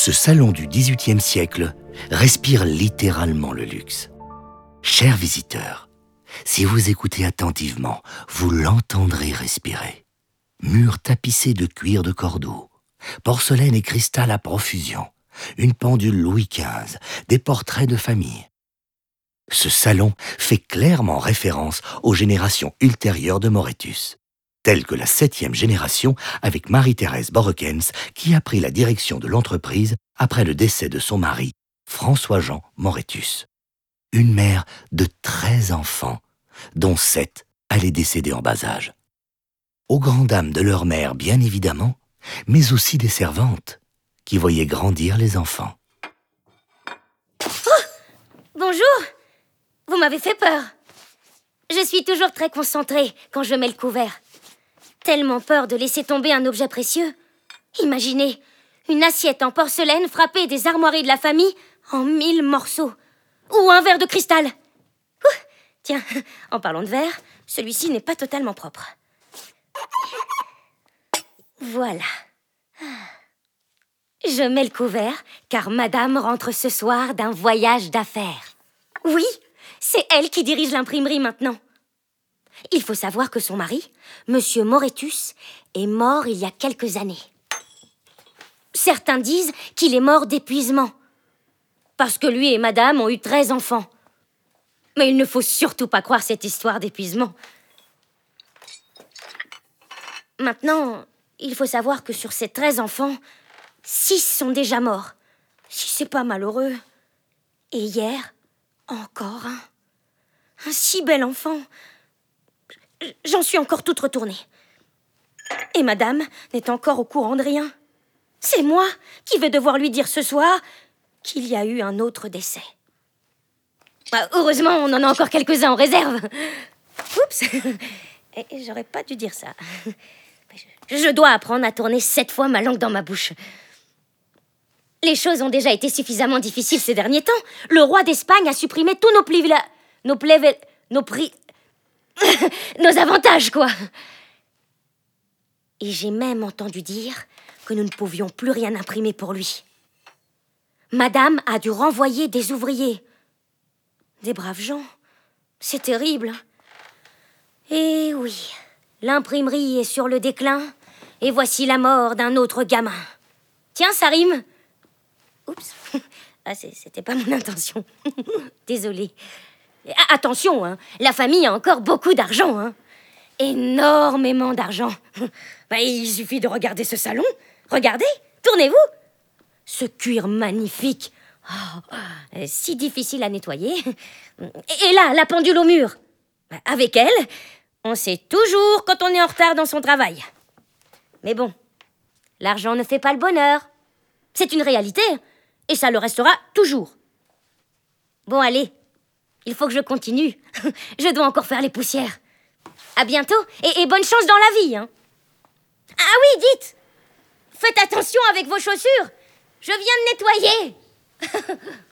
Ce salon du XVIIIe siècle respire littéralement le luxe. Chers visiteurs, si vous écoutez attentivement, vous l'entendrez respirer. Murs tapissés de cuir de cordeau, porcelaine et cristal à profusion, une pendule Louis XV, des portraits de famille. Ce salon fait clairement référence aux générations ultérieures de Moretus, telles que la septième génération avec Marie-Thérèse Borrekens qui a pris la direction de l'entreprise après le décès de son mari, François-Jean Moretus. Une mère de 13 enfants, dont sept allaient décéder en bas âge. Aux grandes dames de leur mère, bien évidemment, mais aussi des servantes qui voyaient grandir les enfants. Bonjour Vous m'avez fait peur. Je suis toujours très concentrée quand je mets le couvert. Tellement peur de laisser tomber un objet précieux. Imaginez, une assiette en porcelaine frappée des armoiries de la famille en mille morceaux. Ou un verre de cristal. Tiens, en parlant de verre, celui-ci n'est pas totalement propre. Voilà. Je mets le couvert car Madame rentre ce soir d'un voyage d'affaires. Oui, c'est elle qui dirige l'imprimerie maintenant. Il faut savoir que son mari, Monsieur Moretus, est mort il y a quelques années. Certains disent qu'il est mort d'épuisement, parce que lui et Madame ont eu 13 enfants. Mais il ne faut surtout pas croire cette histoire d'épuisement. Maintenant, il faut savoir que sur ces 13 enfants, 6 sont déjà morts. Si c'est pas malheureux. Et hier, encore un. Un si bel enfant. J'en suis encore toute retournée. Et madame n'est encore au courant de rien. C'est moi qui vais devoir lui dire ce soir qu'il y a eu un autre décès. Bah, heureusement, on en a encore quelques-uns en réserve. Oups J'aurais pas dû dire ça. Je dois apprendre à tourner sept fois ma langue dans ma bouche. Les choses ont déjà été suffisamment difficiles ces derniers temps. Le roi d'Espagne a supprimé tous nos plivla... Nos. Nos. nos avantages, quoi. Et j'ai même entendu dire que nous ne pouvions plus rien imprimer pour lui. Madame a dû renvoyer des ouvriers. Des braves gens. C'est terrible. Et oui, l'imprimerie est sur le déclin, et voici la mort d'un autre gamin. Tiens, ça rime. Oups. Ah, c'était pas mon intention. Désolée. Attention, hein, la famille a encore beaucoup d'argent. Hein. Énormément d'argent. Bah, il suffit de regarder ce salon. Regardez, tournez-vous. Ce cuir magnifique. Oh, euh, si difficile à nettoyer. Et là, la pendule au mur. Bah, Avec elle, on sait toujours quand on est en retard dans son travail. Mais bon, l'argent ne fait pas le bonheur. C'est une réalité, et ça le restera toujours. Bon, allez, il faut que je continue. je dois encore faire les poussières. À bientôt, et, bonne chance dans la vie. Hein. Ah oui, dites Faites attention avec vos chaussures. Je viens de nettoyer.